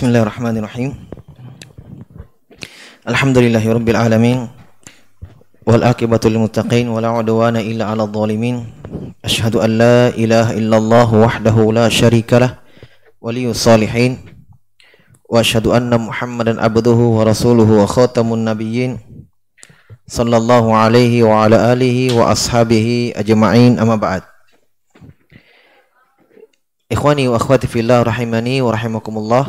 Bismillahirrahmanirrahim. Alhamdulillahirabbil alamin. Wal akibatu lil muttaqin wa la udwana illa 'alal zalimin. Asyhadu an la ilaha illallah wahdahu la syarika lah waliyus salihin. Wa asyhadu anna Muhammadan abduhu wa rasuluhu wa khatamun nabiyyin. Sallallahu alaihi wa ala alihi wa ashabihi ajma'in amma ba'd. Ikhwani wa akhwati fillah rahimani wa rahimakumullah.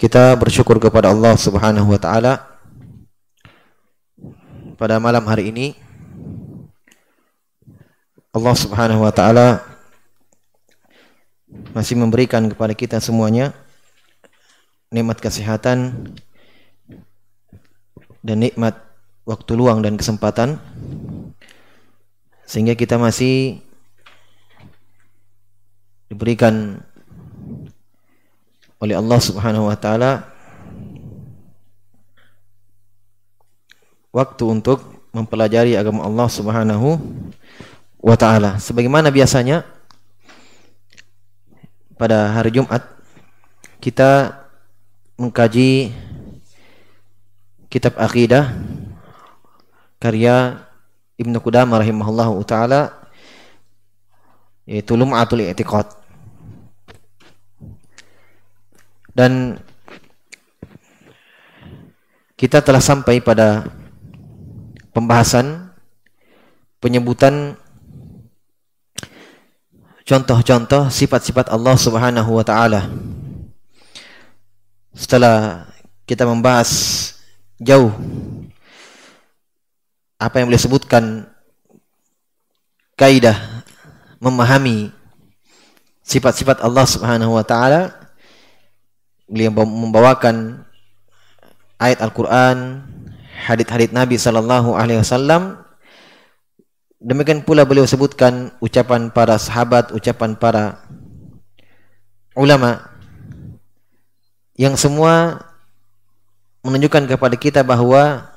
Kita bersyukur kepada Allah Subhanahu wa taala pada malam hari ini. Allah Subhanahu wa taala masih memberikan kepada kita semuanya nikmat kesehatan dan nikmat waktu luang dan kesempatan sehingga kita masih diberikan oleh Allah Subhanahu wa taala waktu untuk mempelajari agama Allah Subhanahu wa taala. Sebagaimana biasanya pada hari Jumat kita mengkaji kitab akidah karya Ibnu Qudamah rahimahullahu taala yaitu Lum'atul I'tiqad. Dan kita telah sampai pada pembahasan penyebutan contoh-contoh sifat-sifat Allah Subhanahu wa taala. Setelah kita membahas jauh apa yang boleh sebutkan kaidah memahami sifat-sifat Allah Subhanahu wa taala beliau membawakan ayat Al-Qur'an, hadits-hadits Nabi sallallahu alaihi wasallam. Demikian pula beliau sebutkan ucapan para sahabat, ucapan para ulama yang semua menunjukkan kepada kita bahwa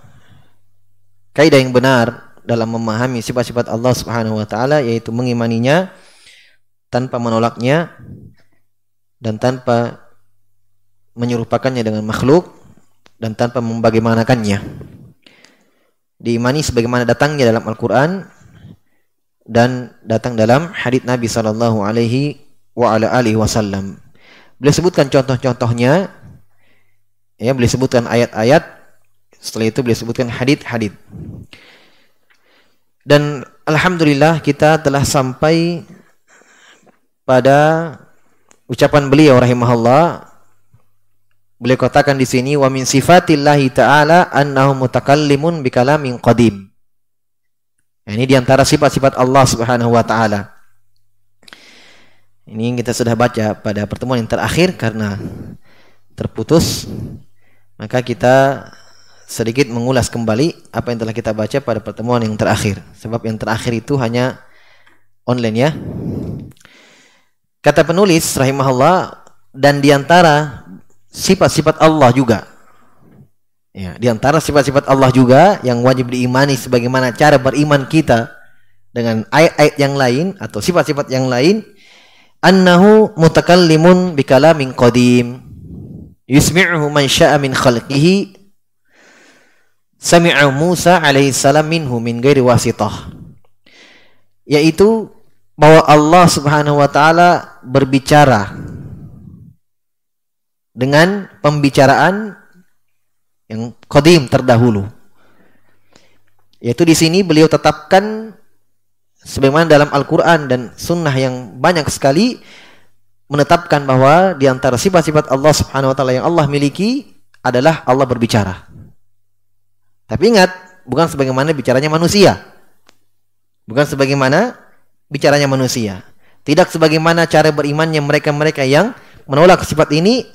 kaidah yang benar dalam memahami sifat-sifat Allah Subhanahu wa taala yaitu mengimaninya tanpa menolaknya dan tanpa menyerupakannya dengan makhluk dan tanpa membagaimanakannya. Diimani sebagaimana datangnya dalam Al-Qur'an dan datang dalam hadits Nabi sallallahu alaihi wa ala alihi wasallam. Beliau sebutkan contoh-contohnya ya, beliau sebutkan ayat-ayat setelah itu beliau sebutkan hadits-hadits. Dan alhamdulillah kita telah sampai pada ucapan beliau rahimahullah Beliau katakan di sini wa min sifatillahi ta'ala annahu mutakallimun bikalamin qadim. Ini di antara sifat-sifat Allah Subhanahu wa taala. Ini kita sudah baca pada pertemuan yang terakhir karena terputus. Maka kita sedikit mengulas kembali apa yang telah kita baca pada pertemuan yang terakhir. Sebab yang terakhir itu hanya online ya. Kata penulis rahimahullah dan di antara sifat-sifat Allah juga. Ya, di antara sifat-sifat Allah juga yang wajib diimani sebagaimana cara beriman kita dengan ayat-ayat yang lain atau sifat-sifat yang lain annahu mutakallimun bikalamin qadim. Yusmi'uhu man sya'a min khalqihi. Sami'a Musa alaihi salam minhu min ghairi wasitah. Yaitu bahwa Allah Subhanahu wa taala berbicara dengan pembicaraan yang kodim terdahulu. Yaitu di sini beliau tetapkan sebagaimana dalam Al-Quran dan Sunnah yang banyak sekali menetapkan bahwa di antara sifat-sifat Allah Subhanahu Wa Taala yang Allah miliki adalah Allah berbicara. Tapi ingat, bukan sebagaimana bicaranya manusia. Bukan sebagaimana bicaranya manusia. Tidak sebagaimana cara berimannya mereka-mereka yang menolak sifat ini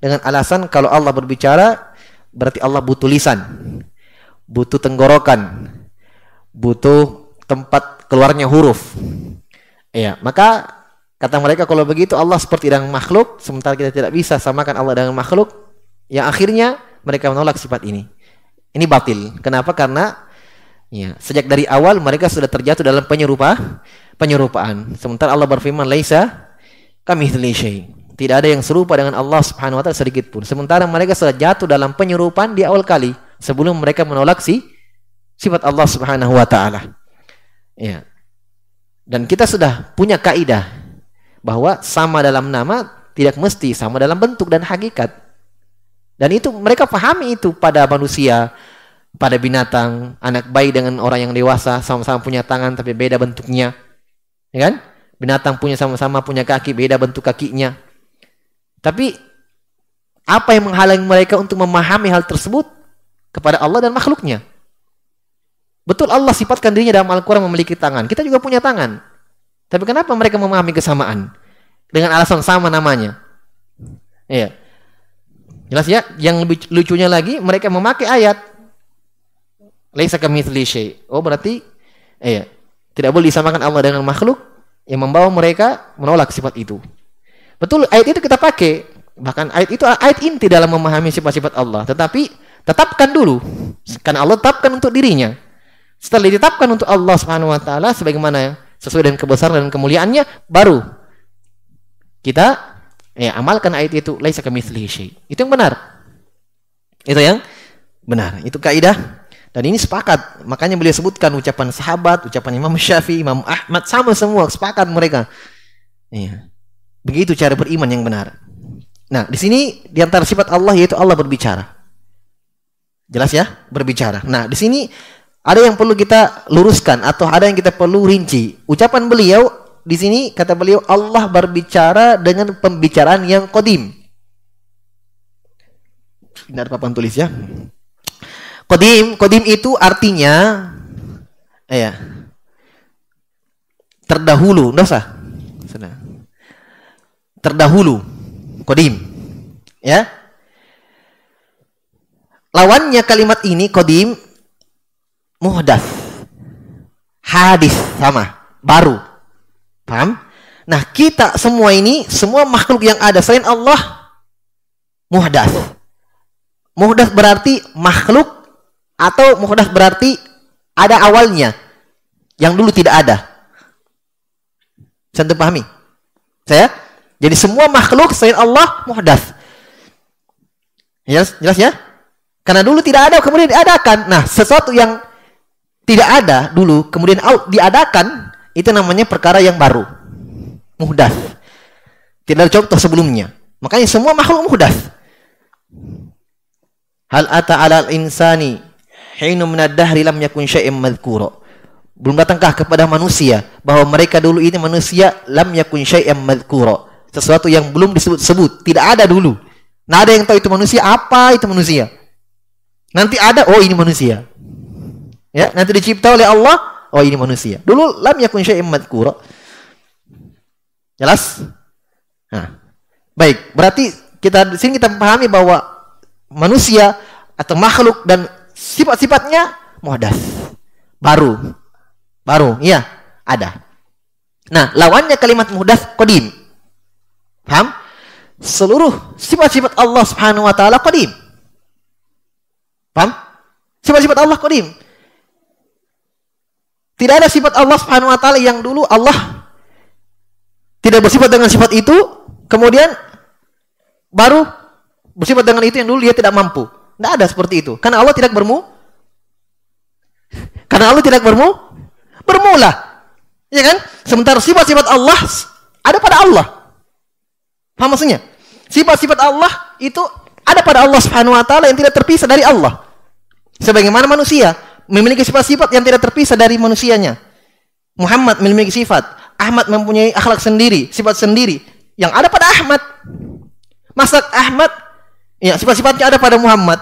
dengan alasan kalau Allah berbicara berarti Allah butuh lisan, butuh tenggorokan, butuh tempat keluarnya huruf. Iya, maka kata mereka kalau begitu Allah seperti dengan makhluk, sementara kita tidak bisa samakan Allah dengan makhluk, yang akhirnya mereka menolak sifat ini. Ini batil. Kenapa? Karena ya, sejak dari awal mereka sudah terjatuh dalam penyerupa, penyerupaan. Sementara Allah berfirman, "Laisa kami syai'." Tidak ada yang serupa dengan Allah Subhanahu wa taala sedikit pun. Sementara mereka sudah jatuh dalam penyerupan di awal kali sebelum mereka menolak si sifat Allah Subhanahu wa taala. Ya. Dan kita sudah punya kaidah bahwa sama dalam nama tidak mesti sama dalam bentuk dan hakikat. Dan itu mereka pahami itu pada manusia, pada binatang, anak bayi dengan orang yang dewasa sama-sama punya tangan tapi beda bentuknya. Ya kan? Binatang punya sama-sama punya kaki, beda bentuk kakinya. Tapi apa yang menghalangi mereka untuk memahami hal tersebut kepada Allah dan makhluknya? Betul Allah sifatkan dirinya dalam Al-Quran memiliki tangan. Kita juga punya tangan. Tapi kenapa mereka memahami kesamaan? Dengan alasan sama namanya. Iya. Jelas ya? Yang lebih lucunya lagi, mereka memakai ayat. Laisa syai. Oh, berarti iya. Tidak boleh disamakan Allah dengan makhluk yang membawa mereka menolak sifat itu. Betul, ayat itu kita pakai. Bahkan ayat itu ayat inti dalam memahami sifat-sifat Allah. Tetapi tetapkan dulu. Karena Allah tetapkan untuk dirinya. Setelah ditetapkan untuk Allah Subhanahu wa taala sebagaimana sesuai dengan kebesaran dan kemuliaannya, baru kita ya amalkan ayat itu laisa kamitslihi. Itu yang benar. Itu yang benar. Itu kaidah dan ini sepakat. Makanya beliau sebutkan ucapan sahabat, ucapan Imam Syafi'i, Imam Ahmad sama semua sepakat mereka. Iya. Begitu cara beriman yang benar. Nah, di sini di antara sifat Allah yaitu Allah berbicara. Jelas ya? Berbicara. Nah, di sini ada yang perlu kita luruskan atau ada yang kita perlu rinci. Ucapan beliau di sini kata beliau Allah berbicara dengan pembicaraan yang kodim. Benar papan tulis ya. Kodim, kodim itu artinya ya terdahulu, dosa. Terdahulu kodim ya. Lawannya kalimat ini kodim muhdas hadis sama baru. Paham? Nah kita semua ini semua makhluk yang ada selain Allah muhdas muhdas berarti makhluk atau muhdas berarti ada awalnya yang dulu tidak ada. Saya pahami? Saya jadi semua makhluk selain Allah muhdats. Jelas, jelas ya? Karena dulu tidak ada, kemudian diadakan. Nah, sesuatu yang tidak ada dulu, kemudian diadakan, itu namanya perkara yang baru. Muhdats. Tidak ada contoh sebelumnya. Makanya semua makhluk muhdats. Hal ata al insani hinu min ad-dahri lam yakun syai'an madhkura. Belum datangkah kepada manusia bahwa mereka dulu ini manusia lam yakun syai'an madhkura sesuatu yang belum disebut-sebut, tidak ada dulu. Nah, ada yang tahu itu manusia, apa itu manusia? Nanti ada, oh ini manusia. Ya, nanti dicipta oleh Allah, oh ini manusia. Dulu lam yakun syai'in madhkura. Jelas? Nah, baik, berarti kita di sini kita memahami bahwa manusia atau makhluk dan sifat-sifatnya muhdas. Baru. Baru, iya, ada. Nah, lawannya kalimat muhdas kodim. Paham? Seluruh sifat-sifat Allah Subhanahu wa taala qadim. Paham? Sifat-sifat Allah qadim. Tidak ada sifat Allah Subhanahu wa taala yang dulu Allah tidak bersifat dengan sifat itu, kemudian baru bersifat dengan itu yang dulu dia tidak mampu. Tidak ada seperti itu. Karena Allah tidak bermu karena Allah tidak bermu bermula. Ya kan? Sementara sifat-sifat Allah ada pada Allah. Paham maksudnya? Sifat-sifat Allah itu ada pada Allah Subhanahu wa taala yang tidak terpisah dari Allah. Sebagaimana manusia memiliki sifat-sifat yang tidak terpisah dari manusianya. Muhammad memiliki sifat, Ahmad mempunyai akhlak sendiri, sifat sendiri yang ada pada Ahmad. Masa Ahmad ya sifat-sifatnya ada pada Muhammad.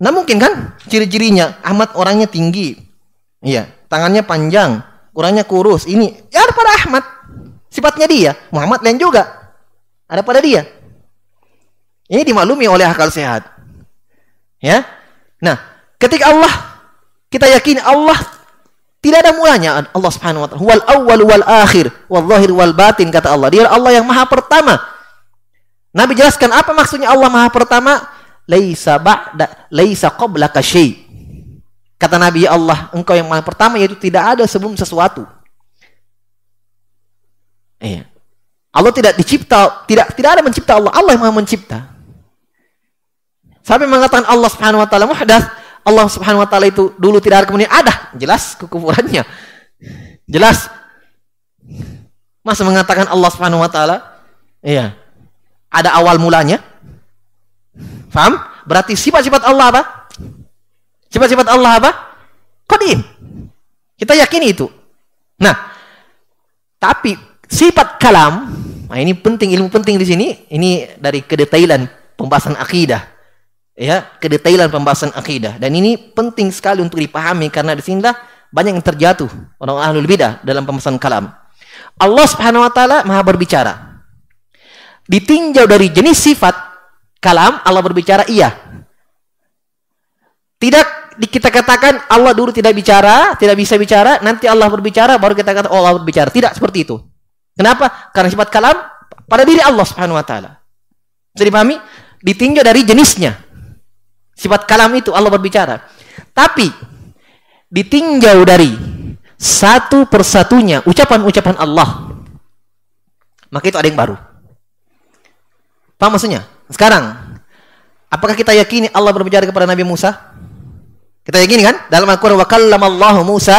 Nah mungkin kan ciri-cirinya Ahmad orangnya tinggi. Iya, tangannya panjang, kurangnya kurus. Ini ya ada pada Ahmad. Sifatnya dia. Muhammad lain juga. Ada pada dia. Ini dimaklumi oleh akal sehat. Ya. Nah, ketika Allah kita yakini Allah tidak ada mulanya Allah Subhanahu wa taala. Wal awwal wal akhir, wal zahir wal batin kata Allah. Dia Allah yang maha pertama. Nabi jelaskan apa maksudnya Allah maha pertama? Laisa ba'da laisa qablaka syai. Kata Nabi ya Allah, engkau yang maha pertama yaitu tidak ada sebelum sesuatu. Iya. Allah tidak dicipta, tidak tidak ada mencipta Allah. Allah yang mencipta. Sampai mengatakan Allah Subhanahu wa taala muhdath, Allah Subhanahu wa taala itu dulu tidak ada kemudian ada. Jelas kekufurannya. Jelas. Masa mengatakan Allah Subhanahu wa taala iya. Ada awal mulanya? Faham? Berarti sifat-sifat Allah apa? Sifat-sifat Allah apa? Qadim. Kita yakini itu. Nah, tapi sifat kalam, nah ini penting ilmu penting di sini. Ini dari kedetailan pembahasan akidah ya kedetailan pembahasan akidah dan ini penting sekali untuk dipahami karena di sinilah banyak yang terjatuh orang ahlul bidah dalam pembahasan kalam. Allah Subhanahu wa taala Maha berbicara. Ditinjau dari jenis sifat kalam Allah berbicara iya. Tidak kita katakan Allah dulu tidak bicara, tidak bisa bicara, nanti Allah berbicara baru kita kata oh Allah berbicara. Tidak seperti itu. Kenapa? Karena sifat kalam pada diri Allah Subhanahu wa taala. Jadi pahami? Ditinjau dari jenisnya. Sifat kalam itu Allah berbicara. Tapi ditinjau dari satu persatunya ucapan-ucapan Allah. Maka itu ada yang baru. Paham maksudnya? Sekarang, apakah kita yakini Allah berbicara kepada Nabi Musa? Kita yakini kan? Dalam Al-Quran, wa Allah Musa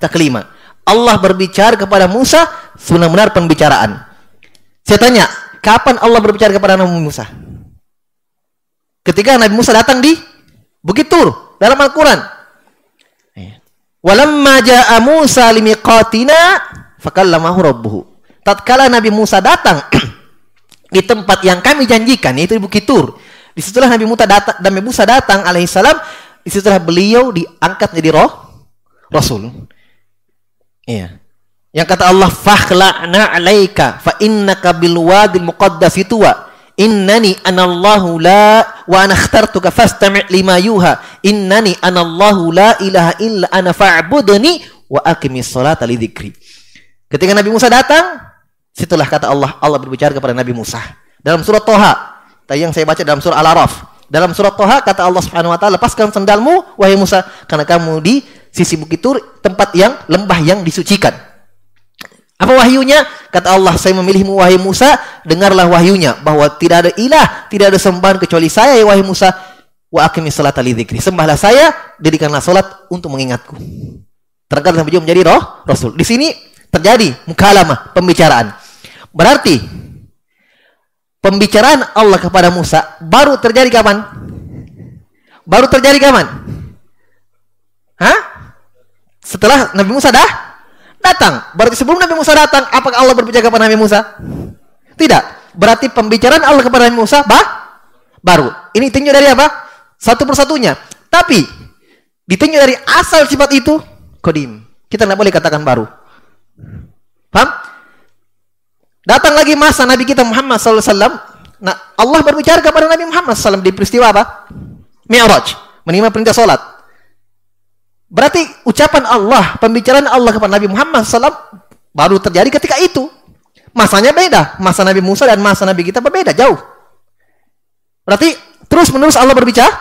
taklima. Allah berbicara kepada Musa benar-benar pembicaraan. Saya tanya, kapan Allah berbicara kepada Nabi Musa? Ketika Nabi Musa datang di Bukit Tur dalam Al-Quran. Iya. Walamma ja'a Musa limiqatina fakallamahu rabbuhu. Tatkala Nabi Musa datang di tempat yang kami janjikan yaitu di Bukit Tur. Di situlah Nabi Musa datang, Nabi Musa datang alaihissalam, di situlah beliau diangkat menjadi roh Rasul. Iya. Yang kata Allah fakhla'na 'alaika fa innaka bil wadil muqaddasi tuwa. Innani anallahu la wa ana ikhtartuka fastami' lima yuha. Innani anallahu la ilaha illa ana fa'budni wa aqimis salata li dzikri. Ketika Nabi Musa datang situlah kata Allah Allah berbicara kepada Nabi Musa. Dalam surat Toha tadi yang saya baca dalam surah Al-Araf. Dalam surat Toha kata Allah Subhanahu wa taala lepaskan sendalmu wahai Musa karena kamu di sisi bukit Tur tempat yang lembah yang disucikan apa wahyunya? Kata Allah, saya memilihmu wahai Musa, dengarlah wahyunya bahwa tidak ada ilah, tidak ada sembahan kecuali saya ya wahai Musa. Wa aqimi salat li dzikri. Sembahlah saya, dirikanlah salat untuk mengingatku. Terangkat sampai menjadi roh Rasul. Di sini terjadi mukalamah, pembicaraan. Berarti pembicaraan Allah kepada Musa baru terjadi kapan? Baru terjadi kapan? Hah? Setelah Nabi Musa dah datang. Berarti sebelum Nabi Musa datang, apakah Allah berbicara kepada Nabi Musa? Tidak. Berarti pembicaraan Allah kepada Nabi Musa bah, baru. Ini tinjau dari apa? Satu persatunya. Tapi ditinjau dari asal sifat itu kodim. Kita tidak boleh katakan baru. Paham? Datang lagi masa Nabi kita Muhammad SAW. Nah, Allah berbicara kepada Nabi Muhammad SAW di peristiwa apa? Mi'raj. Menerima perintah sholat. Berarti ucapan Allah, pembicaraan Allah kepada Nabi Muhammad SAW baru terjadi ketika itu. Masanya beda. Masa Nabi Musa dan masa Nabi kita berbeda jauh. Berarti terus menerus Allah berbicara,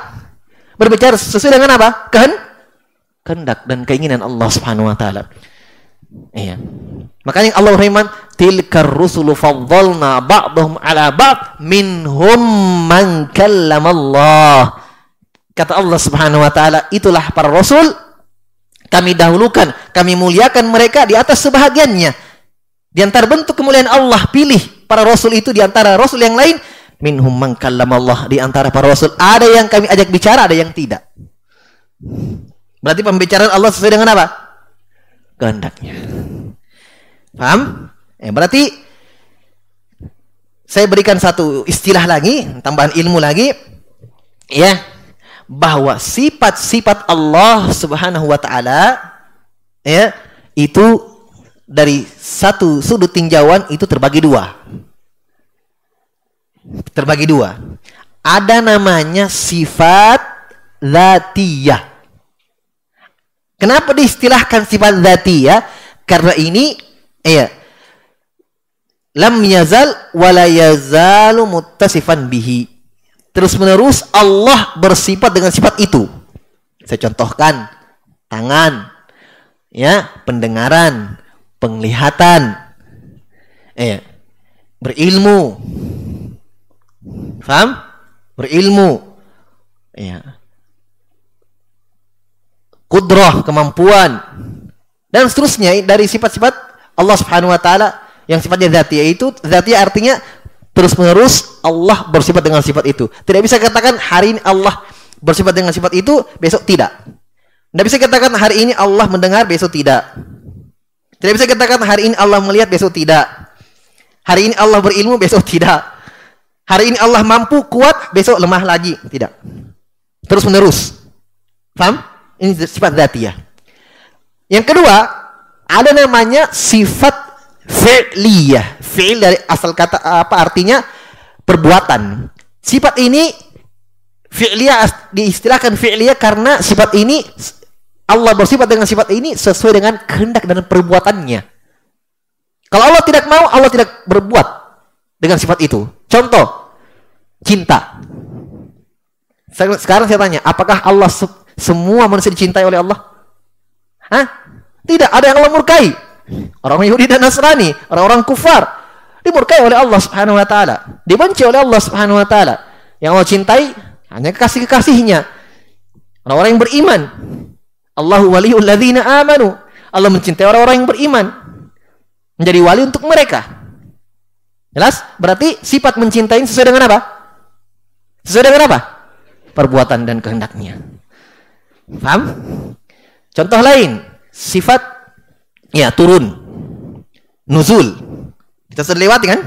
berbicara sesuai dengan apa? Kehen, kehendak dan keinginan Allah Subhanahu Wa Taala. Iya. Makanya Allah firman, "Tilkar rusulu faddalna ba'dhum 'ala ba'd minhum man Allah." Kata Allah Subhanahu wa taala, itulah para rasul kami dahulukan, kami muliakan mereka di atas sebahagiannya. Di antara bentuk kemuliaan Allah pilih para rasul itu di antara rasul yang lain minhum man Allah di antara para rasul ada yang kami ajak bicara ada yang tidak. Berarti pembicaraan Allah sesuai dengan apa? Kehendaknya. Paham? Eh, berarti saya berikan satu istilah lagi, tambahan ilmu lagi. Ya, bahwa sifat-sifat Allah Subhanahu wa taala ya itu dari satu sudut tinjauan itu terbagi dua. Terbagi dua. Ada namanya sifat zatiyah. Kenapa diistilahkan sifat zatiyah? Karena ini ya lam yazal wala yazalu muttasifan bihi terus menerus Allah bersifat dengan sifat itu. Saya contohkan tangan, ya, pendengaran, penglihatan. Eh, berilmu. Faham? Berilmu. Ya. Kudrah, kemampuan. Dan seterusnya dari sifat-sifat Allah Subhanahu wa taala yang sifatnya dzatiyah itu dzatiyah artinya terus-menerus Allah bersifat dengan sifat itu. Tidak bisa katakan hari ini Allah bersifat dengan sifat itu, besok tidak. Tidak bisa katakan hari ini Allah mendengar, besok tidak. Tidak bisa katakan hari ini Allah melihat, besok tidak. Hari ini Allah berilmu, besok tidak. Hari ini Allah mampu, kuat, besok lemah lagi. Tidak. Terus menerus. Paham? Ini sifat zatiyah. Yang kedua, ada namanya sifat fi'liyah. Fi'il dari asal kata apa artinya? Perbuatan. Sifat ini fi'liyah diistilahkan fi'liyah karena sifat ini Allah bersifat dengan sifat ini sesuai dengan kehendak dan perbuatannya. Kalau Allah tidak mau, Allah tidak berbuat dengan sifat itu. Contoh, cinta. Sekarang saya tanya, apakah Allah se semua manusia dicintai oleh Allah? Hah? Tidak, ada yang Allah murkai. Orang Yahudi dan Nasrani, orang-orang kufar dimurkai oleh Allah Subhanahu wa taala, dibenci oleh Allah Subhanahu wa taala. Yang Allah cintai hanya kekasih-kekasihnya. Orang-orang yang beriman. Allahu waliyul ladzina amanu. Allah mencintai orang-orang yang beriman. Menjadi wali untuk mereka. Jelas? Berarti sifat mencintai sesuai dengan apa? Sesuai dengan apa? Perbuatan dan kehendaknya. Paham? Contoh lain, sifat ya turun. Nuzul. Kita sudah lewati kan?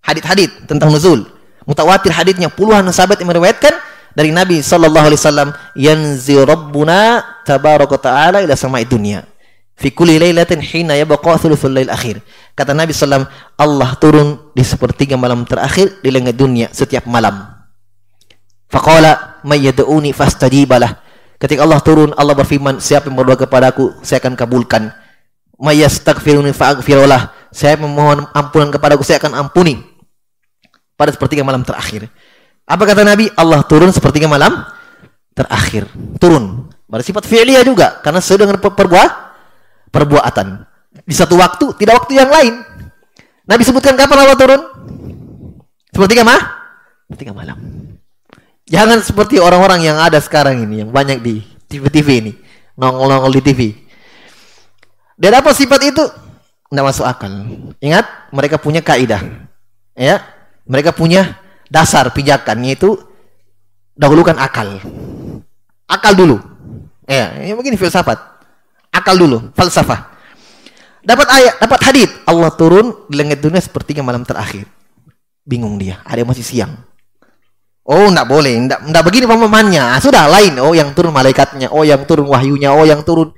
Hadit-hadit tentang nuzul. Mutawatir haditnya puluhan sahabat yang meriwayatkan dari Nabi sallallahu alaihi wasallam yanzi rabbuna tabaraka taala ila sama'i dunya fi kulli lailatin hina yabqa thuluthul lail akhir. Kata Nabi sallam Allah turun di sepertiga malam terakhir di langit dunia setiap malam. Faqala may yad'uni fastajibalah ketika Allah turun Allah berfirman siapa yang berdoa kepadaku saya akan kabulkan. May yastaghfiruni saya memohon ampunan kepadaku saya akan ampuni pada sepertiga malam terakhir apa kata Nabi? Allah turun sepertiga malam terakhir. Turun. Bersifat fi'liyah juga. Karena sesuai dengan perbuah, perbuatan. Di satu waktu, tidak waktu yang lain. Nabi sebutkan kapan Allah turun? Sepertiga mah? Sepertiga malam. Jangan seperti orang-orang yang ada sekarang ini. Yang banyak di TV-TV ini. Nongol-nongol di TV. Dan apa sifat itu? Tidak masuk akal. Ingat, mereka punya kaidah. Ya, mereka punya dasar pijakannya itu dahulukan akal. Akal dulu. Ya, ini begini filsafat. Akal dulu, falsafah. Dapat ayat, dapat hadis, Allah turun di langit dunia sepertiga malam terakhir. Bingung dia, ada yang masih siang. Oh, enggak boleh, enggak, enggak begini pemahamannya. Ah, sudah lain. Oh, yang turun malaikatnya, oh yang turun wahyunya, oh yang turun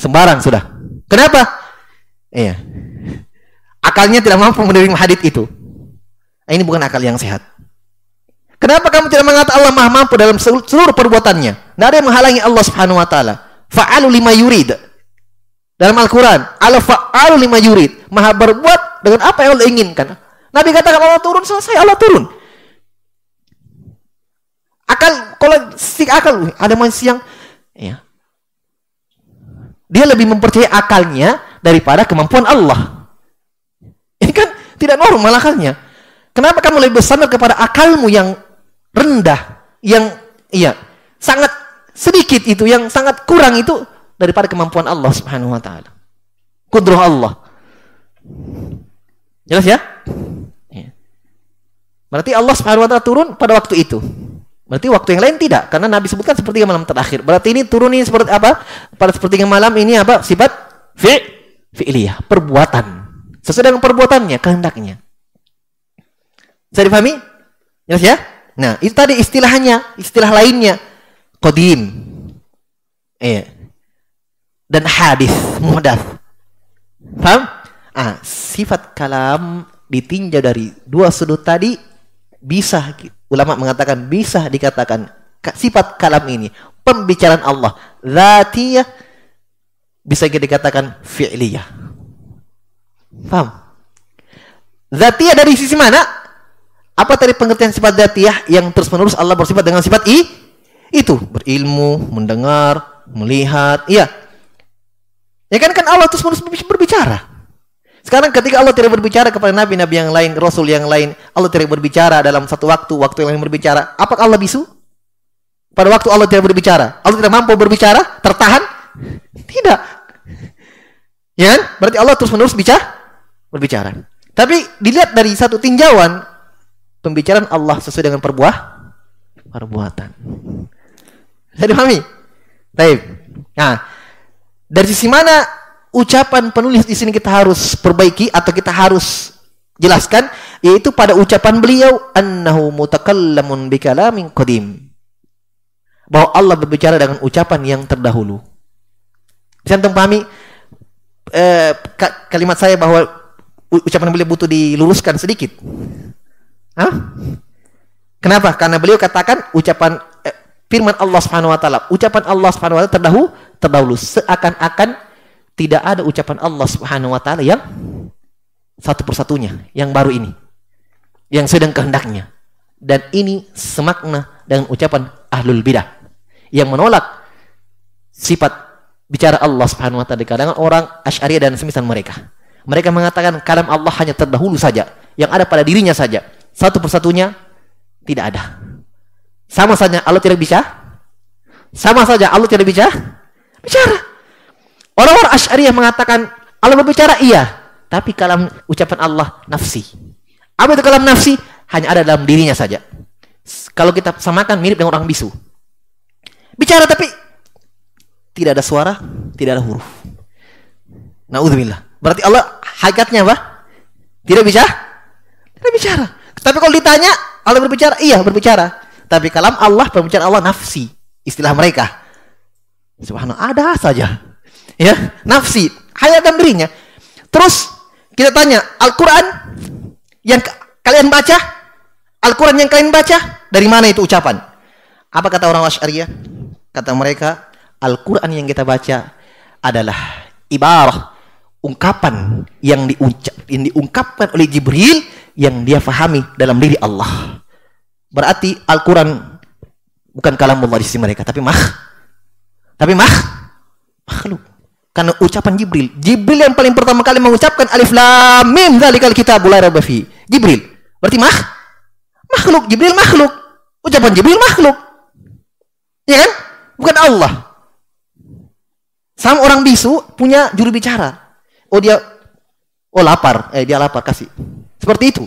sembarang sudah. Kenapa? Iya. Akalnya tidak mampu menerima hadis itu. Ini bukan akal yang sehat. Kenapa kamu tidak mengatakan Allah Maha Mampu dalam seluruh perbuatannya? Tidak ada yang menghalangi Allah Subhanahu wa taala. Fa'alu lima yurid. Dalam Al-Qur'an, Allah fa'alu lima yurid. Maha berbuat dengan apa yang Allah inginkan. Nabi katakan Allah turun, selesai Allah turun. Akal kalau si akal ada manusia yang ya. Dia lebih mempercayai akalnya daripada kemampuan Allah. Ini kan tidak normal akalnya. Kenapa kamu lebih bersandar kepada akalmu yang rendah, yang iya, sangat sedikit itu, yang sangat kurang itu daripada kemampuan Allah Subhanahu wa taala. Kudrah Allah. Jelas ya? ya? Berarti Allah Subhanahu wa taala turun pada waktu itu. Berarti waktu yang lain tidak, karena Nabi sebutkan seperti malam terakhir. Berarti ini turun ini seperti apa? Pada seperti malam ini apa? Sifat fi fi'liyah, perbuatan. Sesuai dengan perbuatannya, kehendaknya. Bisa dipahami? Jelas ya? Nah, itu tadi istilahnya, istilah lainnya. Qadim. Iya. Dan hadis, muhdats. Paham? Ah, sifat kalam ditinjau dari dua sudut tadi bisa ulama mengatakan bisa dikatakan sifat kalam ini pembicaraan Allah zatiyah bisa dikatakan fi'liyah. Paham? Zatiyah dari sisi mana? Apa tadi pengertian sifat dzatiyah yang terus-menerus Allah bersifat dengan sifat i? Itu berilmu, mendengar, melihat, iya. Ya kan kan Allah terus-menerus berbicara. Sekarang ketika Allah tidak berbicara kepada nabi-nabi yang lain, rasul yang lain, Allah tidak berbicara dalam satu waktu, waktu yang lain berbicara, apakah Allah bisu? Pada waktu Allah tidak berbicara, Allah tidak mampu berbicara, tertahan? Tidak. Ya kan? Berarti Allah terus-menerus bicara berbicara. Tapi dilihat dari satu tinjauan pembicaraan Allah sesuai dengan perbuah perbuatan. Saya dipahami? Baik. Nah, dari sisi mana ucapan penulis di sini kita harus perbaiki atau kita harus jelaskan yaitu pada ucapan beliau annahu mutakallamun bikalamin qadim bahwa Allah berbicara dengan ucapan yang terdahulu bisa antum pahami eh, kalimat saya bahwa ucapan beliau butuh diluruskan sedikit. Hah? kenapa? Karena beliau katakan ucapan eh, firman Allah Subhanahu wa taala. Ucapan Allah Subhanahu wa taala terdahulu terdahulu. Seakan-akan tidak ada ucapan Allah Subhanahu wa taala yang satu persatunya yang baru ini. Yang sedang kehendaknya. Dan ini semakna dengan ucapan ahlul bidah. Yang menolak sifat bicara Allah Subhanahu wa taala di orang Asy'ariyah dan semisal mereka. Mereka mengatakan kalam Allah hanya terdahulu saja, yang ada pada dirinya saja. Satu persatunya tidak ada. Sama saja Allah tidak bisa. Sama saja Allah tidak bisa bicara. Orang-orang Asy'ariyah mengatakan Allah berbicara iya, tapi kalam ucapan Allah nafsi. Apa itu kalam nafsi? Hanya ada dalam dirinya saja. Kalau kita samakan mirip dengan orang bisu. Bicara tapi tidak ada suara, tidak ada huruf. Nauzubillah. Berarti Allah hakikatnya apa? Tidak bisa? Tidak bicara. Tapi kalau ditanya, Allah berbicara, iya berbicara. Tapi kalam Allah, berbicara Allah nafsi. Istilah mereka. Subhanallah, ada saja ya nafsi hayat dalam dirinya terus kita tanya Al-Quran yang kalian baca Al-Quran yang kalian baca dari mana itu ucapan apa kata orang Asy'ariyah kata mereka Al-Quran yang kita baca adalah ibarah ungkapan yang, diucap, yang diungkapkan oleh Jibril yang dia fahami dalam diri Allah berarti Al-Quran bukan kalam Allah di sisi mereka tapi mah tapi mah makhluk karena ucapan Jibril. Jibril yang paling pertama kali mengucapkan alif lam mim dzalikal kitabul la raiba fi. Jibril. Berarti mah makhluk. Jibril makhluk. Ucapan Jibril makhluk. Ya kan? Bukan Allah. Sama orang bisu punya juru bicara. Oh dia oh lapar, eh dia lapar kasih. Seperti itu.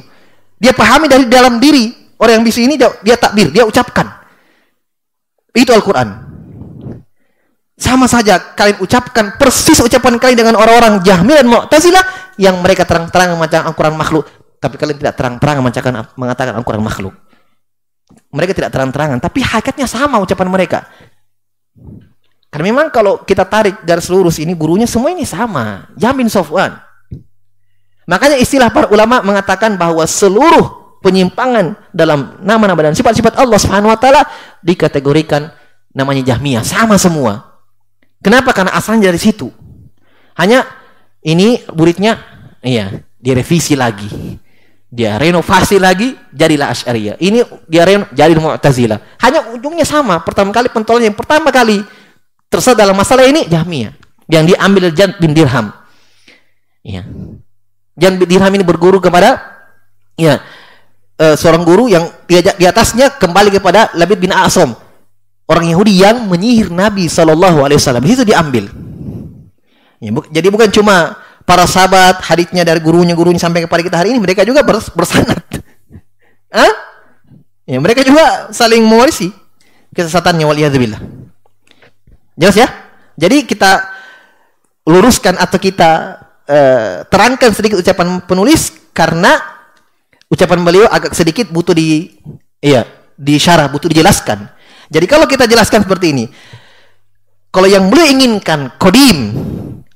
Dia pahami dari dalam diri orang yang bisu ini dia, dia takbir, dia ucapkan. Itu Al-Qur'an. Sama saja kalian ucapkan persis ucapan kalian dengan orang-orang Jahmi dan Mu'tazilah yang mereka terang-terang membaca Al-Quran makhluk, tapi kalian tidak terang-terang mengatakan mengatakan Al-Quran makhluk. Mereka tidak terang-terangan, tapi hakikatnya sama ucapan mereka. Karena memang kalau kita tarik garis lurus ini gurunya semua ini sama. Jamin Sofwan. Makanya istilah para ulama mengatakan bahwa seluruh penyimpangan dalam nama-nama dan sifat-sifat Allah Subhanahu wa taala dikategorikan namanya Jahmiyah, sama semua. Kenapa? Karena asalnya dari situ. Hanya ini muridnya, iya, direvisi lagi. Dia renovasi lagi, jadilah Asy'ariyah. Ini dia reno, jadi Mu'tazilah. Hanya ujungnya sama. Pertama kali pentolan yang pertama kali tersesat dalam masalah ini Jahmiyah. Yang diambil Jan bin Dirham. Iya. Jan bin Dirham ini berguru kepada ya uh, seorang guru yang di, di atasnya kembali kepada Labid bin Asom orang Yahudi yang menyihir Nabi Shallallahu Alaihi itu diambil. Ya, bu jadi bukan cuma para sahabat haditsnya dari gurunya gurunya sampai kepada kita hari ini mereka juga bers bersanad. Hah? Ya, mereka juga saling mewarisi kesesatannya waliyadzubillah. Jelas ya? Jadi kita luruskan atau kita uh, terangkan sedikit ucapan penulis karena ucapan beliau agak sedikit butuh di iya, disyarah, butuh dijelaskan. Jadi kalau kita jelaskan seperti ini, kalau yang beliau inginkan kodim,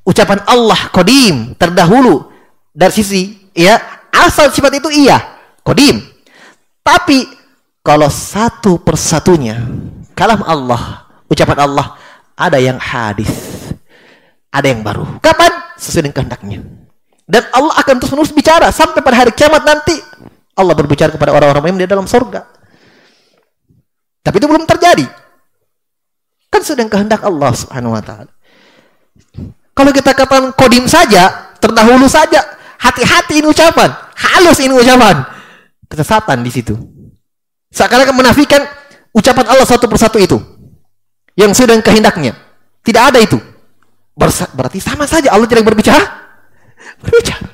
ucapan Allah kodim terdahulu dari sisi ya asal sifat itu iya kodim. Tapi kalau satu persatunya kalam Allah, ucapan Allah ada yang hadis, ada yang baru. Kapan? Sesuai dengan kehendaknya. Dan Allah akan terus menerus bicara sampai pada hari kiamat nanti Allah berbicara kepada orang-orang yang di dalam surga. Tapi itu belum terjadi. Kan sedang kehendak Allah Subhanahu wa taala. Kalau kita katakan kodim saja, terdahulu saja, Hati-hati ini ucapan. Halus ini ucapan. Kesesatan di situ. Seakan-akan menafikan ucapan Allah satu persatu itu. Yang sudah kehendaknya. Tidak ada itu. Berarti sama saja Allah tidak berbicara. Berbicara.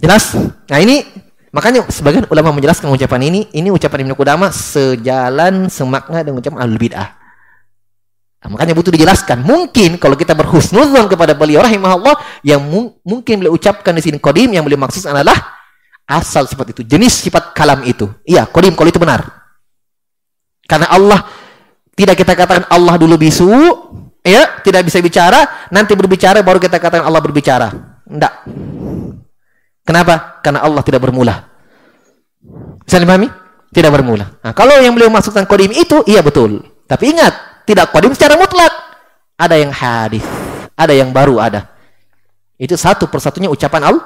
Jelas? Nah ini makanya sebagian ulama menjelaskan ucapan ini, ini ucapan Ibnu Qudamah sejalan semakna dengan ucapan Ahlul Bid'ah. Nah, makanya butuh dijelaskan. Mungkin kalau kita berhusnuzon kepada beliau rahimahullah yang mu mungkin beliau ucapkan di sini kodim yang beliau maksud adalah asal sifat itu, jenis sifat kalam itu. Iya, kodim kalau itu benar. Karena Allah tidak kita katakan Allah dulu bisu, ya, tidak bisa bicara, nanti berbicara baru kita katakan Allah berbicara. Tidak. Kenapa? Karena Allah tidak bermula. Bisa dipahami? Tidak bermula. Nah, kalau yang beliau maksudkan kodim itu, iya betul. Tapi ingat, tidak kodim secara mutlak. Ada yang hadis, ada yang baru ada. Itu satu persatunya ucapan Allah.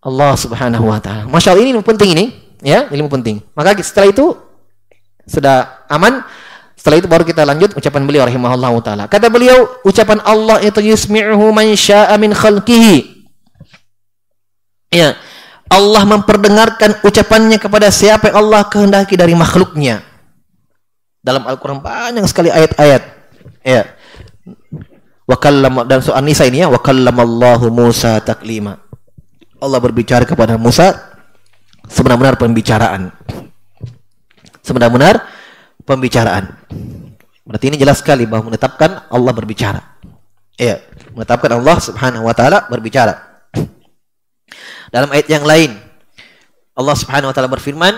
Allah Subhanahu wa taala. Masya Allah ini penting ini, ya, ilmu penting. Maka setelah itu sudah aman, setelah itu baru kita lanjut ucapan beliau rahimahullah taala. Kata beliau, ucapan Allah itu yusmi'uhu man syaa min khalqihi. Ya. Allah memperdengarkan ucapannya kepada siapa yang Allah kehendaki dari makhluknya. Dalam Al-Qur'an banyak sekali ayat-ayat. Ya. Wa dan soal Nisa ini ya, wa kallamallahu Musa taklima. Allah berbicara kepada Musa sebenar-benar pembicaraan. Sebenar-benar pembicaraan. Berarti ini jelas sekali bahwa menetapkan Allah berbicara. Ya, menetapkan Allah Subhanahu wa taala berbicara. Dalam ayat yang lain Allah Subhanahu wa taala berfirman,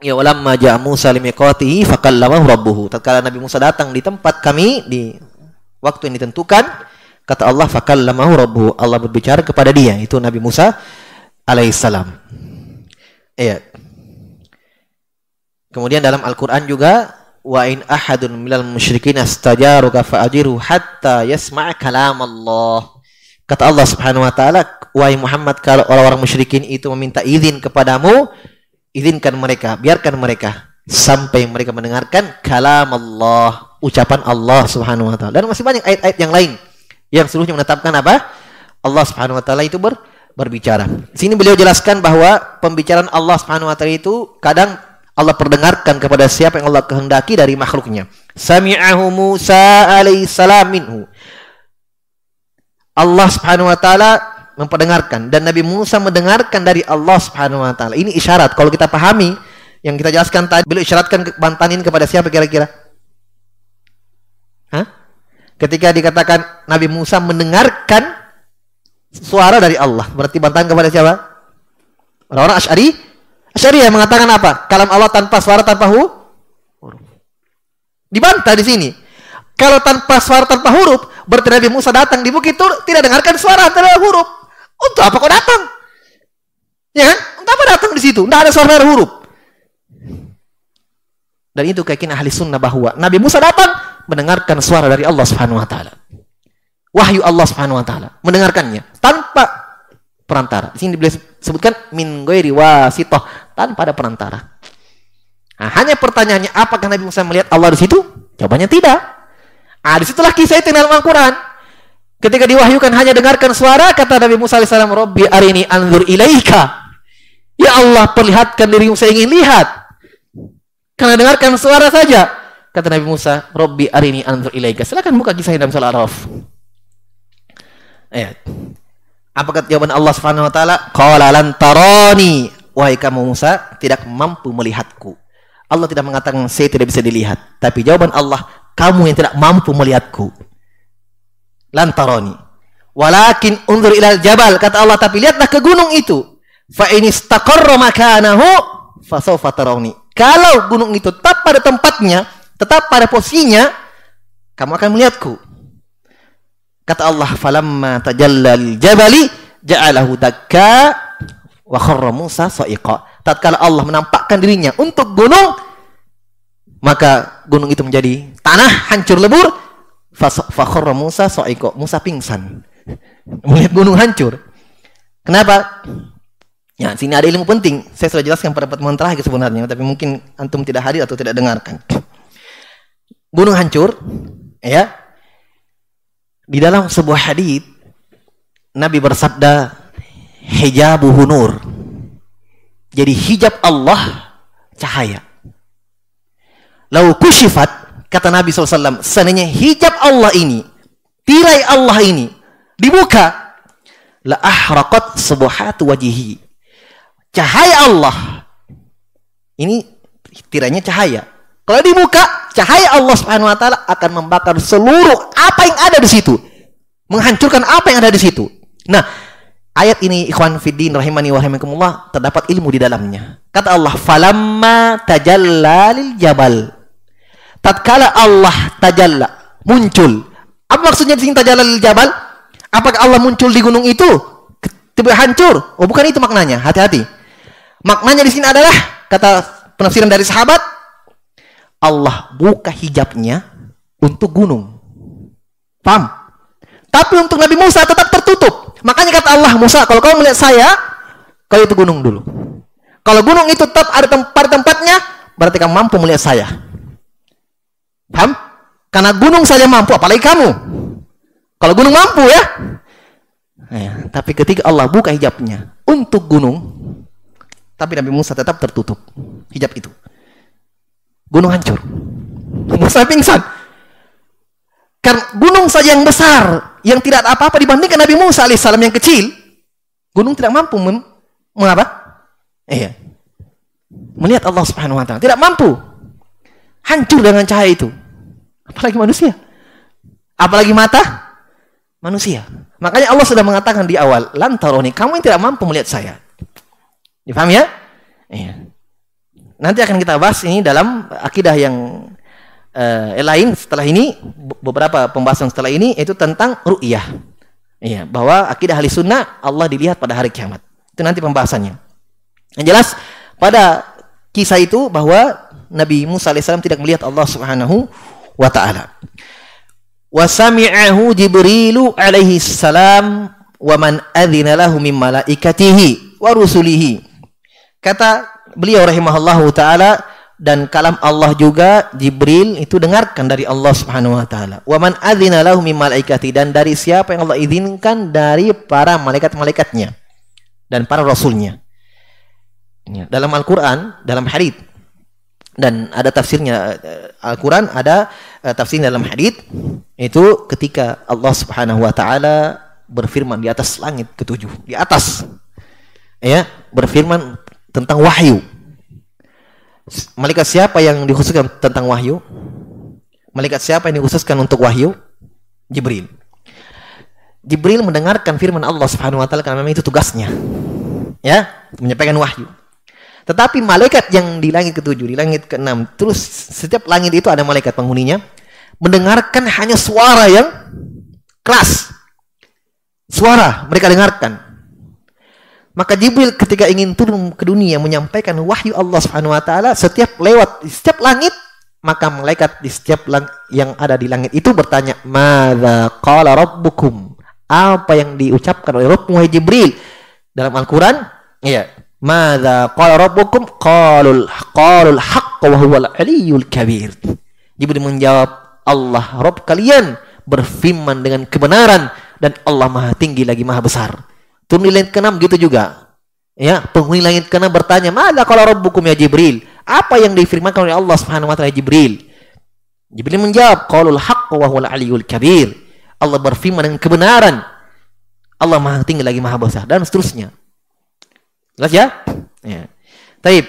"Ya walamma ja'a Musa limiqatihi fakallamahu rabbuhu." Tatkala Nabi Musa datang di tempat kami di waktu yang ditentukan, kata Allah fakallamahu rabbuhu. Allah berbicara kepada dia, itu Nabi Musa alaihissalam. Iya. Kemudian dalam Al-Qur'an juga wa in ahadun minal musyrikin astajaruka fa'ajiru hatta yasma' kalam Allah. Kata Allah Subhanahu wa taala, wahai Muhammad kalau orang-orang musyrikin itu meminta izin kepadamu, izinkan mereka, biarkan mereka sampai mereka mendengarkan kalam Allah, ucapan Allah Subhanahu wa taala. Dan masih banyak ayat-ayat yang lain yang seluruhnya menetapkan apa? Allah Subhanahu wa taala itu ber, berbicara. Sini beliau jelaskan bahwa pembicaraan Allah Subhanahu wa taala itu kadang Allah perdengarkan kepada siapa yang Allah kehendaki dari makhluknya. Sami'ahu Musa alaihissalam minhu. Allah Subhanahu wa taala memperdengarkan dan Nabi Musa mendengarkan dari Allah Subhanahu wa taala. Ini isyarat kalau kita pahami yang kita jelaskan tadi beliau isyaratkan bantanin kepada siapa kira-kira? Ketika dikatakan Nabi Musa mendengarkan suara dari Allah, berarti bantahan kepada siapa? Orang-orang Asy'ari Syariah mengatakan apa? Kalam Allah tanpa suara tanpa huruf. Dibantah di sini. Kalau tanpa suara tanpa huruf, berarti Nabi Musa datang di bukit itu tidak dengarkan suara tanpa huruf. Untuk apa kau datang? Ya kan? Untuk apa datang di situ? Tidak ada suara huruf. Dan itu keyakinan ahli sunnah bahwa Nabi Musa datang mendengarkan suara dari Allah Subhanahu wa taala. Wahyu Allah Subhanahu wa taala, mendengarkannya tanpa perantara. Di sini sebutkan min ghairi wasithah tanpa ada perantara. Nah, hanya pertanyaannya apakah Nabi Musa melihat Allah di situ? Jawabannya tidak. Ah, di situlah kisah itu dalam Al-Quran. Ketika diwahyukan hanya dengarkan suara, kata Nabi Musa AS, Robbi arini anzur ilaika. Ya Allah, perlihatkan dirimu saya ingin lihat. Karena dengarkan suara saja. Kata Nabi Musa, Robbi arini anzur ilaika. Silakan buka kisah dalam surah Al-Araf. Ayat. Apa kata jawaban Allah Subhanahu wa taala? Qala lan tarani. Wahai kamu Musa, tidak mampu melihatku. Allah tidak mengatakan saya tidak bisa dilihat, tapi jawaban Allah, kamu yang tidak mampu melihatku. Lan tarani. Walakin unzur ilal jabal, kata Allah, tapi lihatlah ke gunung itu. Fa in istaqarra makanahu fasawfa tarawni. Kalau gunung itu tetap pada tempatnya, tetap pada posisinya, kamu akan melihatku. Kata Allah, "Falamma tajallal jabali ja'alahu dakka wa kharra Musa sa'iqa." Tatkala Allah menampakkan dirinya untuk gunung, maka gunung itu menjadi tanah hancur lebur. Fa kharra Musa sa'iqa. Musa pingsan. Melihat gunung hancur. Kenapa? Ya, sini ada ilmu penting. Saya sudah jelaskan pada pertemuan terakhir sebenarnya, tapi mungkin antum tidak hadir atau tidak dengarkan. Gunung hancur, ya, di dalam sebuah hadis Nabi bersabda hijabuhu nur. Jadi hijab Allah cahaya. Lau kushifat kata Nabi SAW, seandainya hijab Allah ini, tirai Allah ini dibuka, la ahraqat subuhatu wajihi. Cahaya Allah. Ini tirainya cahaya. Kalau dibuka, cahaya Allah Subhanahu wa taala akan membakar seluruh apa yang ada di situ. Menghancurkan apa yang ada di situ. Nah, ayat ini ikhwan fiddin rahimani wa rahimakumullah terdapat ilmu di dalamnya. Kata Allah, "Falamma tajalla lil jabal." Tatkala Allah tajalla, muncul. Apa maksudnya di sini tajalla lil jabal? Apakah Allah muncul di gunung itu? Tiba hancur. Oh, bukan itu maknanya. Hati-hati. Maknanya di sini adalah kata penafsiran dari sahabat, Allah buka hijabnya untuk gunung. Paham? Tapi untuk Nabi Musa tetap tertutup. Makanya kata Allah, Musa, kalau kau melihat saya, kau itu gunung dulu. Kalau gunung itu tetap ada tempat tempatnya, berarti kamu mampu melihat saya. Paham? Karena gunung saja mampu, apalagi kamu. Kalau gunung mampu ya. ya. Tapi ketika Allah buka hijabnya untuk gunung, tapi Nabi Musa tetap tertutup hijab itu gunung hancur. Musa pingsan. Karena gunung saja yang besar, yang tidak apa-apa dibandingkan Nabi Musa alaihissalam yang kecil, gunung tidak mampu mem mengapa? Iya. Melihat Allah Subhanahu wa taala, tidak mampu. Hancur dengan cahaya itu. Apalagi manusia. Apalagi mata manusia. Makanya Allah sudah mengatakan di awal, "Lantaroni, kamu yang tidak mampu melihat saya." Difahami ya? Iya. Nanti akan kita bahas ini dalam akidah yang uh, lain setelah ini beberapa pembahasan setelah ini itu tentang ru'yah. Iya, bahwa akidah ahli sunnah Allah dilihat pada hari kiamat. Itu nanti pembahasannya. Yang jelas pada kisah itu bahwa Nabi Musa alaihissalam tidak melihat Allah Subhanahu wa taala. Wa sami'ahu Jibrilu alaihi salam wa man adzina lahu min malaikatihi wa rusulihi. Kata beliau rahimahullahu taala dan kalam Allah juga Jibril itu dengarkan dari Allah Subhanahu wa taala. Wa man adzina lahu malaikati dan dari siapa yang Allah izinkan dari para malaikat-malaikatnya dan para rasulnya. Ya, dalam Al-Qur'an, dalam hadis dan ada tafsirnya eh, Al-Qur'an ada uh, tafsir dalam hadis itu ketika Allah Subhanahu wa taala berfirman di atas langit ketujuh, di atas ya, berfirman tentang wahyu. Malaikat siapa yang dikhususkan tentang wahyu? Malaikat siapa yang dikhususkan untuk wahyu? Jibril. Jibril mendengarkan firman Allah Subhanahu wa taala karena memang itu tugasnya. Ya, menyampaikan wahyu. Tetapi malaikat yang di langit ketujuh, di langit keenam, terus setiap langit itu ada malaikat penghuninya, mendengarkan hanya suara yang keras. Suara mereka dengarkan. Maka Jibril ketika ingin turun ke dunia menyampaikan wahyu Allah Subhanahu wa taala setiap lewat di setiap langit maka malaikat di setiap lang yang ada di langit itu bertanya, "Madza qala rabbukum?" Apa yang diucapkan oleh Rabbmu Jibril dalam Al-Qur'an? Iya. "Madza qala rabbukum?" Qalul qalul haqq wa huwal aliyyul kabir. Jibril menjawab, "Allah Rabb kalian berfirman dengan kebenaran dan Allah Maha tinggi lagi Maha besar." Turun di langit keenam gitu juga. Ya, penghuni langit keenam bertanya, "Mana kalau rabbukum ya Jibril?" Apa yang difirmankan oleh Allah Subhanahu wa taala Jibril? Jibril menjawab, "Qaulul haqq wa huwal aliyyul kabir." Allah berfirman dengan kebenaran. Allah Maha tinggi lagi Maha besar dan seterusnya. Jelas ya? Ya. Taib.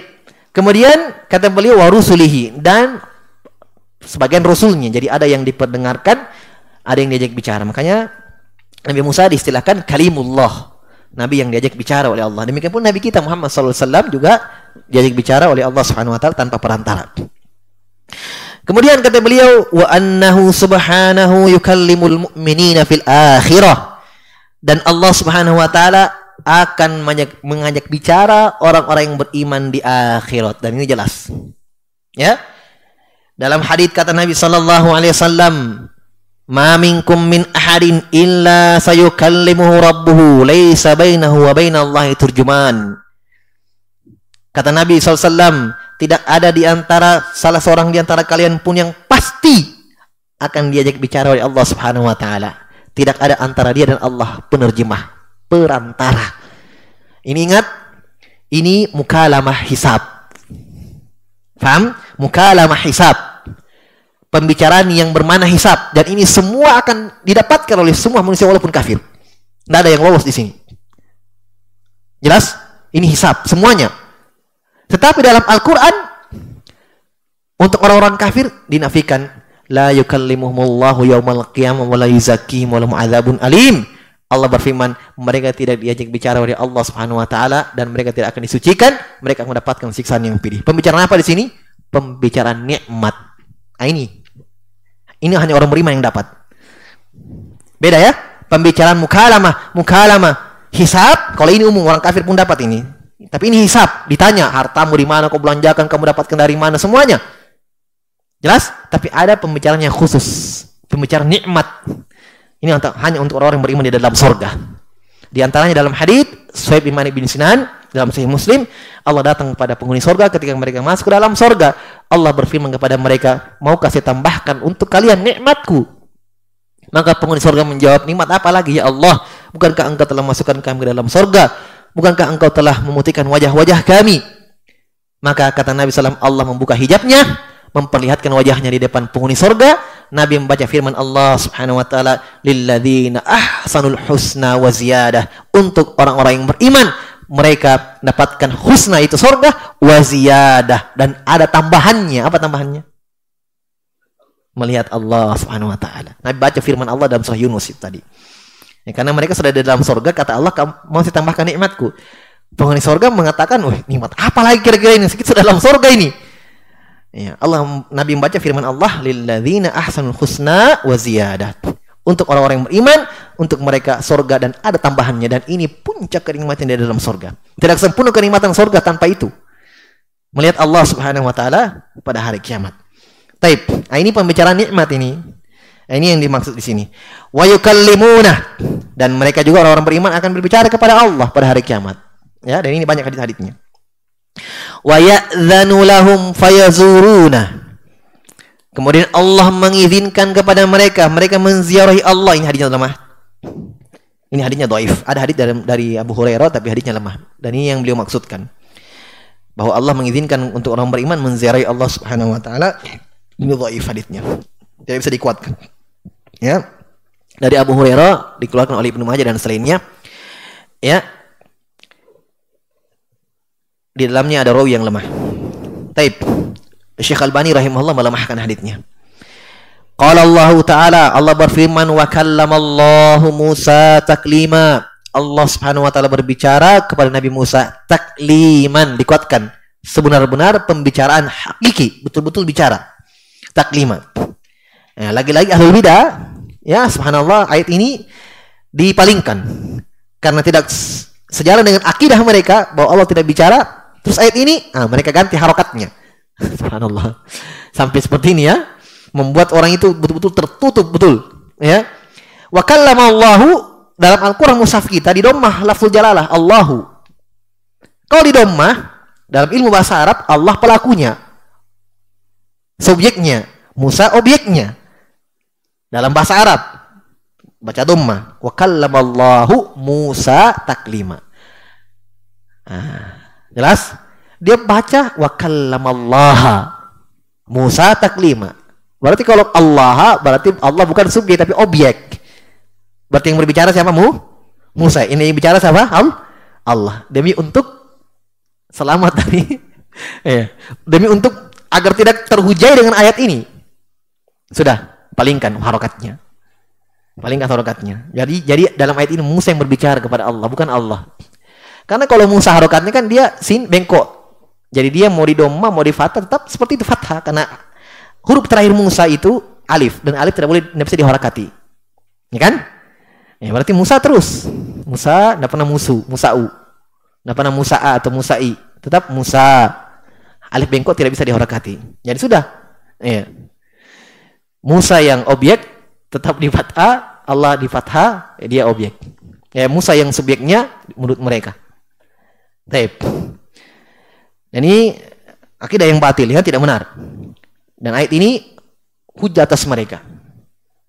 Kemudian kata beliau warusulihi dan sebagian rasulnya. Jadi ada yang diperdengarkan, ada yang diajak bicara. Makanya Nabi Musa diistilahkan kalimullah. Nabi yang diajak bicara oleh Allah. Demikian pun Nabi kita Muhammad SAW juga diajak bicara oleh Allah Subhanahu Wa Taala tanpa perantara. Kemudian kata beliau, wa annahu subhanahu yukallimul mu'minina fil akhirah. Dan Allah Subhanahu wa taala akan mengajak bicara orang-orang yang beriman di akhirat dan ini jelas. Ya. Dalam hadis kata Nabi sallallahu alaihi wasallam, Ma minkum min ahadin illa sayukallimuhu rabbuhu laysa bainahu wa bainallahi turjuman. Kata Nabi SAW, tidak ada di antara salah seorang di antara kalian pun yang pasti akan diajak bicara oleh Allah Subhanahu wa taala. Tidak ada antara dia dan Allah penerjemah. perantara. Ini ingat, ini mukalamah hisab. Faham? Mukalamah hisab. Pembicaraan yang bermana hisab dan ini semua akan didapatkan oleh semua manusia walaupun kafir. Tidak ada yang lolos di sini. Jelas? Ini hisab semuanya. Tetapi dalam Al-Qur'an untuk orang-orang kafir dinafikan la yukallimuhumullahu yaumal qiyamah wa la wa alim. Allah berfirman, mereka tidak diajak bicara oleh Allah Subhanahu wa taala dan mereka tidak akan disucikan, mereka akan mendapatkan siksaan yang pilih. Pembicaraan apa di sini? Pembicaraan nikmat. Nah, ini. Ini hanya orang beriman yang dapat. Beda ya? Pembicaraan mukalamah, mukalamah, hisab, kalau ini umum orang kafir pun dapat ini. Tapi ini hisab, ditanya hartamu di mana kau belanjakan, kamu dapatkan dari mana semuanya. Jelas? Tapi ada pembicaraan yang khusus, pembicaraan nikmat. Ini untuk, hanya untuk orang-orang yang beriman di dalam sorga. Di antaranya dalam hadis Suhaib bin bin Sinan dalam Sahih Muslim, Allah datang kepada penghuni sorga ketika mereka masuk ke dalam sorga. Allah berfirman kepada mereka, mau kasih tambahkan untuk kalian nikmatku. Maka penghuni sorga menjawab, nikmat apa lagi ya Allah? Bukankah engkau telah masukkan kami ke dalam sorga? Bukankah engkau telah memutihkan wajah-wajah kami? Maka kata Nabi SAW, Allah membuka hijabnya, memperlihatkan wajahnya di depan penghuni sorga. Nabi membaca firman Allah Subhanahu wa taala, "Lilladzina ahsanul husna wa ziyadah." Untuk orang-orang yang beriman, mereka dapatkan husna itu sorga wa ziyadah dan ada tambahannya. Apa tambahannya? Melihat Allah Subhanahu wa taala. Nabi baca firman Allah dalam surah Yunus itu tadi. Ya, karena mereka sudah di dalam sorga, kata Allah, kamu saya tambahkan nikmatku. Penghuni sorga mengatakan, wah nikmat apa lagi kira-kira ini? Sudah dalam sorga ini. Ya, Allah Nabi membaca firman Allah lilladzina ahsanul husna wa ziyadah. Untuk orang-orang yang beriman, untuk mereka sorga dan ada tambahannya dan ini puncak kenikmatan di dalam sorga. Tidak sempurna kenikmatan sorga tanpa itu. Melihat Allah Subhanahu wa taala pada hari kiamat. Taib. Nah, ini pembicaraan nikmat ini. Nah, ini yang dimaksud di sini. Wa yukallimuna dan mereka juga orang-orang beriman akan berbicara kepada Allah pada hari kiamat. Ya, dan ini banyak hadis-hadisnya fayazuruna. Kemudian Allah mengizinkan kepada mereka, mereka menziarahi Allah. Ini hadisnya lemah. Ini hadisnya doif. Ada hadis dari, dari Abu Hurairah tapi hadisnya lemah. Dan ini yang beliau maksudkan. Bahwa Allah mengizinkan untuk orang beriman menziarahi Allah Subhanahu wa taala. Ini doif hadisnya. Tidak bisa dikuatkan. Ya. Dari Abu Hurairah dikeluarkan oleh Ibnu Majah dan selainnya. Ya, di dalamnya ada rawi yang lemah. Taib. Syekh Albani rahimahullah melemahkan hadisnya. Qala Allah Ta'ala, Allah berfirman wa kallamallahu Musa taklima. Allah Subhanahu wa taala berbicara kepada Nabi Musa takliman, dikuatkan. Sebenar-benar pembicaraan hakiki, betul-betul bicara. Taklima. Ya, lagi-lagi ahlul bidah, ya subhanallah ayat ini dipalingkan karena tidak sejalan dengan akidah mereka bahwa Allah tidak bicara Terus ayat ini, ah, mereka ganti harokatnya. Subhanallah. Sampai seperti ini ya. Membuat orang itu betul-betul tertutup betul. Ya. Wa Allahu dalam Al-Quran mushaf kita di dommah lafzul jalalah Allahu. Kalau di dommah dalam ilmu bahasa Arab Allah pelakunya. Subjeknya, Musa objeknya. Dalam bahasa Arab baca dommah. Wa Allahu Musa taklima. Ah. Jelas? Dia baca wa kallamallaha Musa taklima. Berarti kalau Allah berarti Allah bukan subjek tapi objek. Berarti yang berbicara siapa mu? Musa. Ini yang bicara siapa? Allah. Demi untuk selamat dari ya. Demi untuk agar tidak terhujai dengan ayat ini. Sudah, palingkan harokatnya. Palingkan harokatnya. Jadi jadi dalam ayat ini Musa yang berbicara kepada Allah, bukan Allah. Karena kalau Musa harokatnya kan dia sin bengkok. Jadi dia mau di doma, mau di fathah tetap seperti itu fathah karena huruf terakhir Musa itu alif dan alif tidak boleh tidak bisa diharakati. Ya kan? Ya berarti Musa terus. Musa tidak pernah musu, Musa'u. Tidak pernah Musa'a atau Musa'i. Tetap Musa. Alif bengkok tidak bisa diharakati. Jadi sudah. Ya. Musa yang objek tetap di fathah, Allah di fathah, ya dia objek. Ya Musa yang subjeknya menurut mereka. Taib. Dan ini akidah yang batil ya tidak benar. Dan ayat ini hujah atas mereka.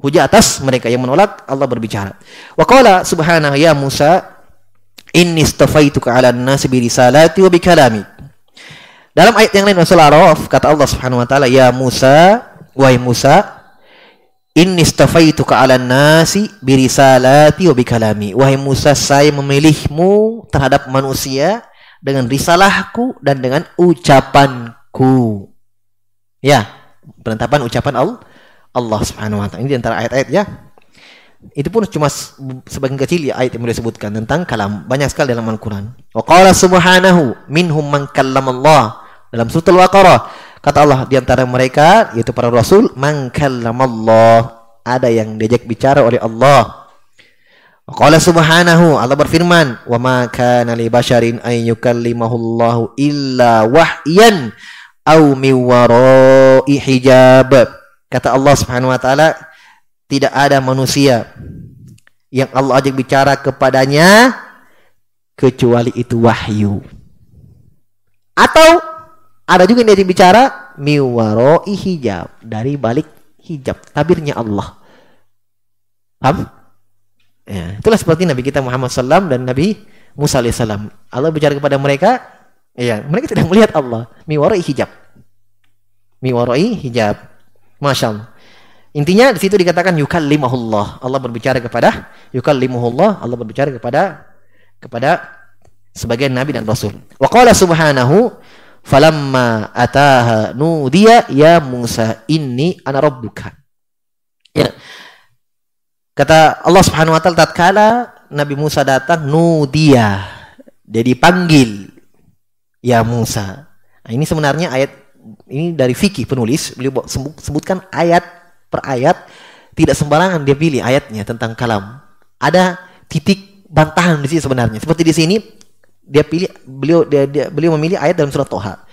Hujah atas mereka yang menolak Allah berbicara. Wa qala subhanahu ya Musa Inni istafaituka 'alan nasi bi risalati wa bi kalami. Dalam ayat yang lain surah Al-Araf kata Allah Subhanahu wa taala, "Ya Musa, wahai Musa, inni istafaituka 'alan nasi bi risalati wa bi kalami." Wahai Musa, saya memilihmu terhadap manusia dengan risalahku dan dengan ucapanku. Ya, penetapan ucapan Allah Allah Subhanahu wa taala. Ini di antara ayat-ayat ya. Itu pun cuma sebagian kecil ya ayat yang boleh sebutkan tentang kalam. Banyak sekali dalam Al-Qur'an. Wa qala subhanahu minhum man Allah. Dalam surah Al-Baqarah kata Allah di antara mereka yaitu para rasul man Allah. Ada yang diajak bicara oleh Allah. Qala subhanahu Allah berfirman, "Wa ma kana li basharin an yukallimahu Allah illa wahyan aw min wara'i hijab." Kata Allah Subhanahu wa taala, tidak ada manusia yang Allah ajak bicara kepadanya kecuali itu wahyu. Atau ada juga yang diajak bicara miwaroi hijab dari balik hijab tabirnya Allah. Paham? Ya, itulah seperti Nabi kita Muhammad SAW dan Nabi Musa alaihissalam. Allah bicara kepada mereka, ya, mereka tidak melihat Allah. Miwaroi hijab. Miwaroi hijab. Masya Allah. Intinya di situ dikatakan yukallimahullah. Allah berbicara kepada yukallimuhullah, Allah berbicara kepada kepada sebagian nabi dan rasul. Wa qala subhanahu falamma ataha nudiya ya Musa inni ana rabbuka. Ya. Kata Allah Subhanahu wa taala tatkala Nabi Musa datang nudiya dia dipanggil ya Musa. Nah, ini sebenarnya ayat ini dari fikih penulis beliau sebutkan ayat per ayat tidak sembarangan dia pilih ayatnya tentang kalam. Ada titik bantahan di sini sebenarnya. Seperti di sini dia pilih beliau dia, dia beliau memilih ayat dalam surat Toha.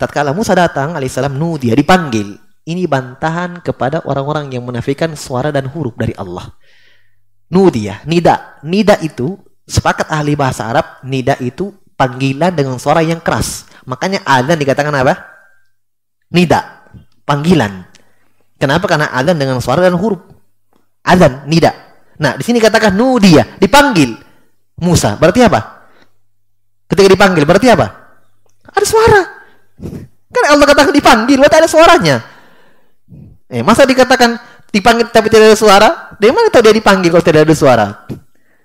Tatkala Musa datang alaihissalam nu dia dipanggil. Ini bantahan kepada orang-orang yang menafikan suara dan huruf dari Allah. Nudia, nida. Nida itu sepakat ahli bahasa Arab, nida itu panggilan dengan suara yang keras. Makanya adzan dikatakan apa? Nida, panggilan. Kenapa? Karena adzan dengan suara dan huruf. Adzan, nida. Nah, di sini katakan nudia, dipanggil Musa. Berarti apa? Ketika dipanggil berarti apa? Ada suara. Kan Allah katakan dipanggil, berarti ada suaranya. Eh, masa dikatakan dipanggil tapi tidak ada suara? Dari mana tahu dia dipanggil kalau tidak ada suara?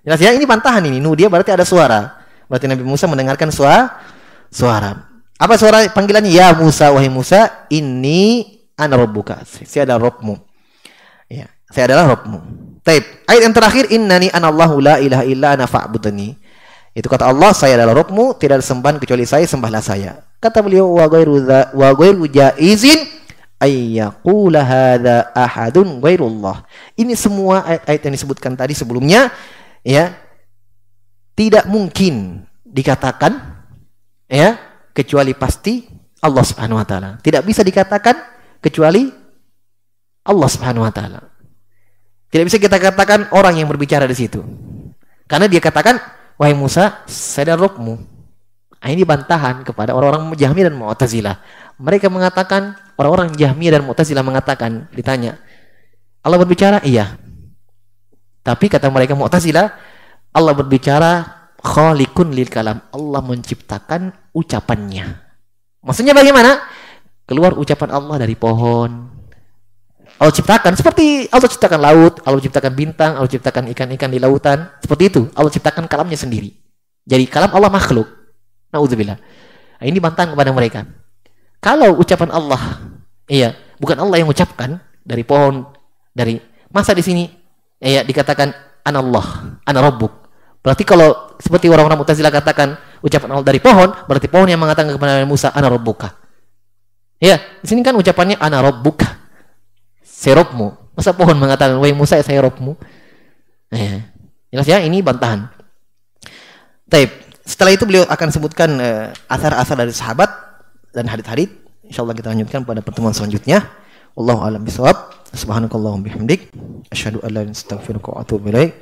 Jelas ya, ini pantahan ini. Nudia berarti ada suara. Berarti Nabi Musa mendengarkan suara suara. Apa suara panggilannya? Ya Musa, wahai Musa, ini ana rabbuka. Saya adalah Rabbmu. Ya, saya adalah Rabbmu. Taib. Ayat yang terakhir innani anallahu la ilaha illa ana fa'budni. Itu kata Allah, saya adalah Rabbmu, tidak ada sembahan kecuali saya, sembahlah saya. Kata beliau wa ghairu wa ghairu jaizin hadza ahadun ghairullah. Ini semua ayat-ayat yang disebutkan tadi sebelumnya ya tidak mungkin dikatakan ya kecuali pasti Allah Subhanahu wa taala. Tidak bisa dikatakan kecuali Allah Subhanahu wa taala. Tidak bisa kita katakan orang yang berbicara di situ. Karena dia katakan, "Wahai Musa, saya rohmu." Nah, ini bantahan kepada orang-orang Jahmiyah dan Mu'tazilah. Mereka mengatakan, orang-orang Jahmiyah dan Mu'tazilah mengatakan, ditanya, Allah berbicara? Iya. Tapi kata mereka Mu'tazilah, Allah berbicara khaliqun lil kalam. Allah menciptakan ucapannya. Maksudnya bagaimana? keluar ucapan Allah dari pohon. Allah ciptakan seperti Allah ciptakan laut, Allah ciptakan bintang, Allah ciptakan ikan-ikan di lautan. Seperti itu, Allah ciptakan kalamnya sendiri. Jadi kalam Allah makhluk. Nauzubillah. Nah, ini bantahan kepada mereka. Kalau ucapan Allah, iya, bukan Allah yang ucapkan dari pohon, dari masa di sini, iya dikatakan anallah, ana rabbuk. Berarti kalau seperti orang-orang Mu'tazilah katakan ucapan Allah dari pohon, berarti pohon yang mengatakan kepada Musa ana rabbuka. Ya, di sini kan ucapannya ana rabbuka. Serobmu. Masa pohon mengatakan, "Wahai Musa, saya robmu?" Ya. Jelas ya, ini bantahan. Taib. Setelah itu beliau akan sebutkan uh, asar-asar dari sahabat dan hadith-hadith. Insyaallah kita lanjutkan pada pertemuan selanjutnya. Wallahu a'lam bishawab. Subhanakallahumma bihamdik asyhadu an la ilaha illa anta astaghfiruka wa atubu ilaik.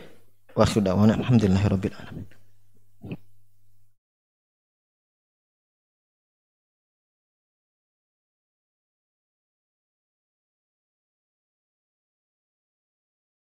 Wa akhiru da'wana alhamdulillahirabbil alamin.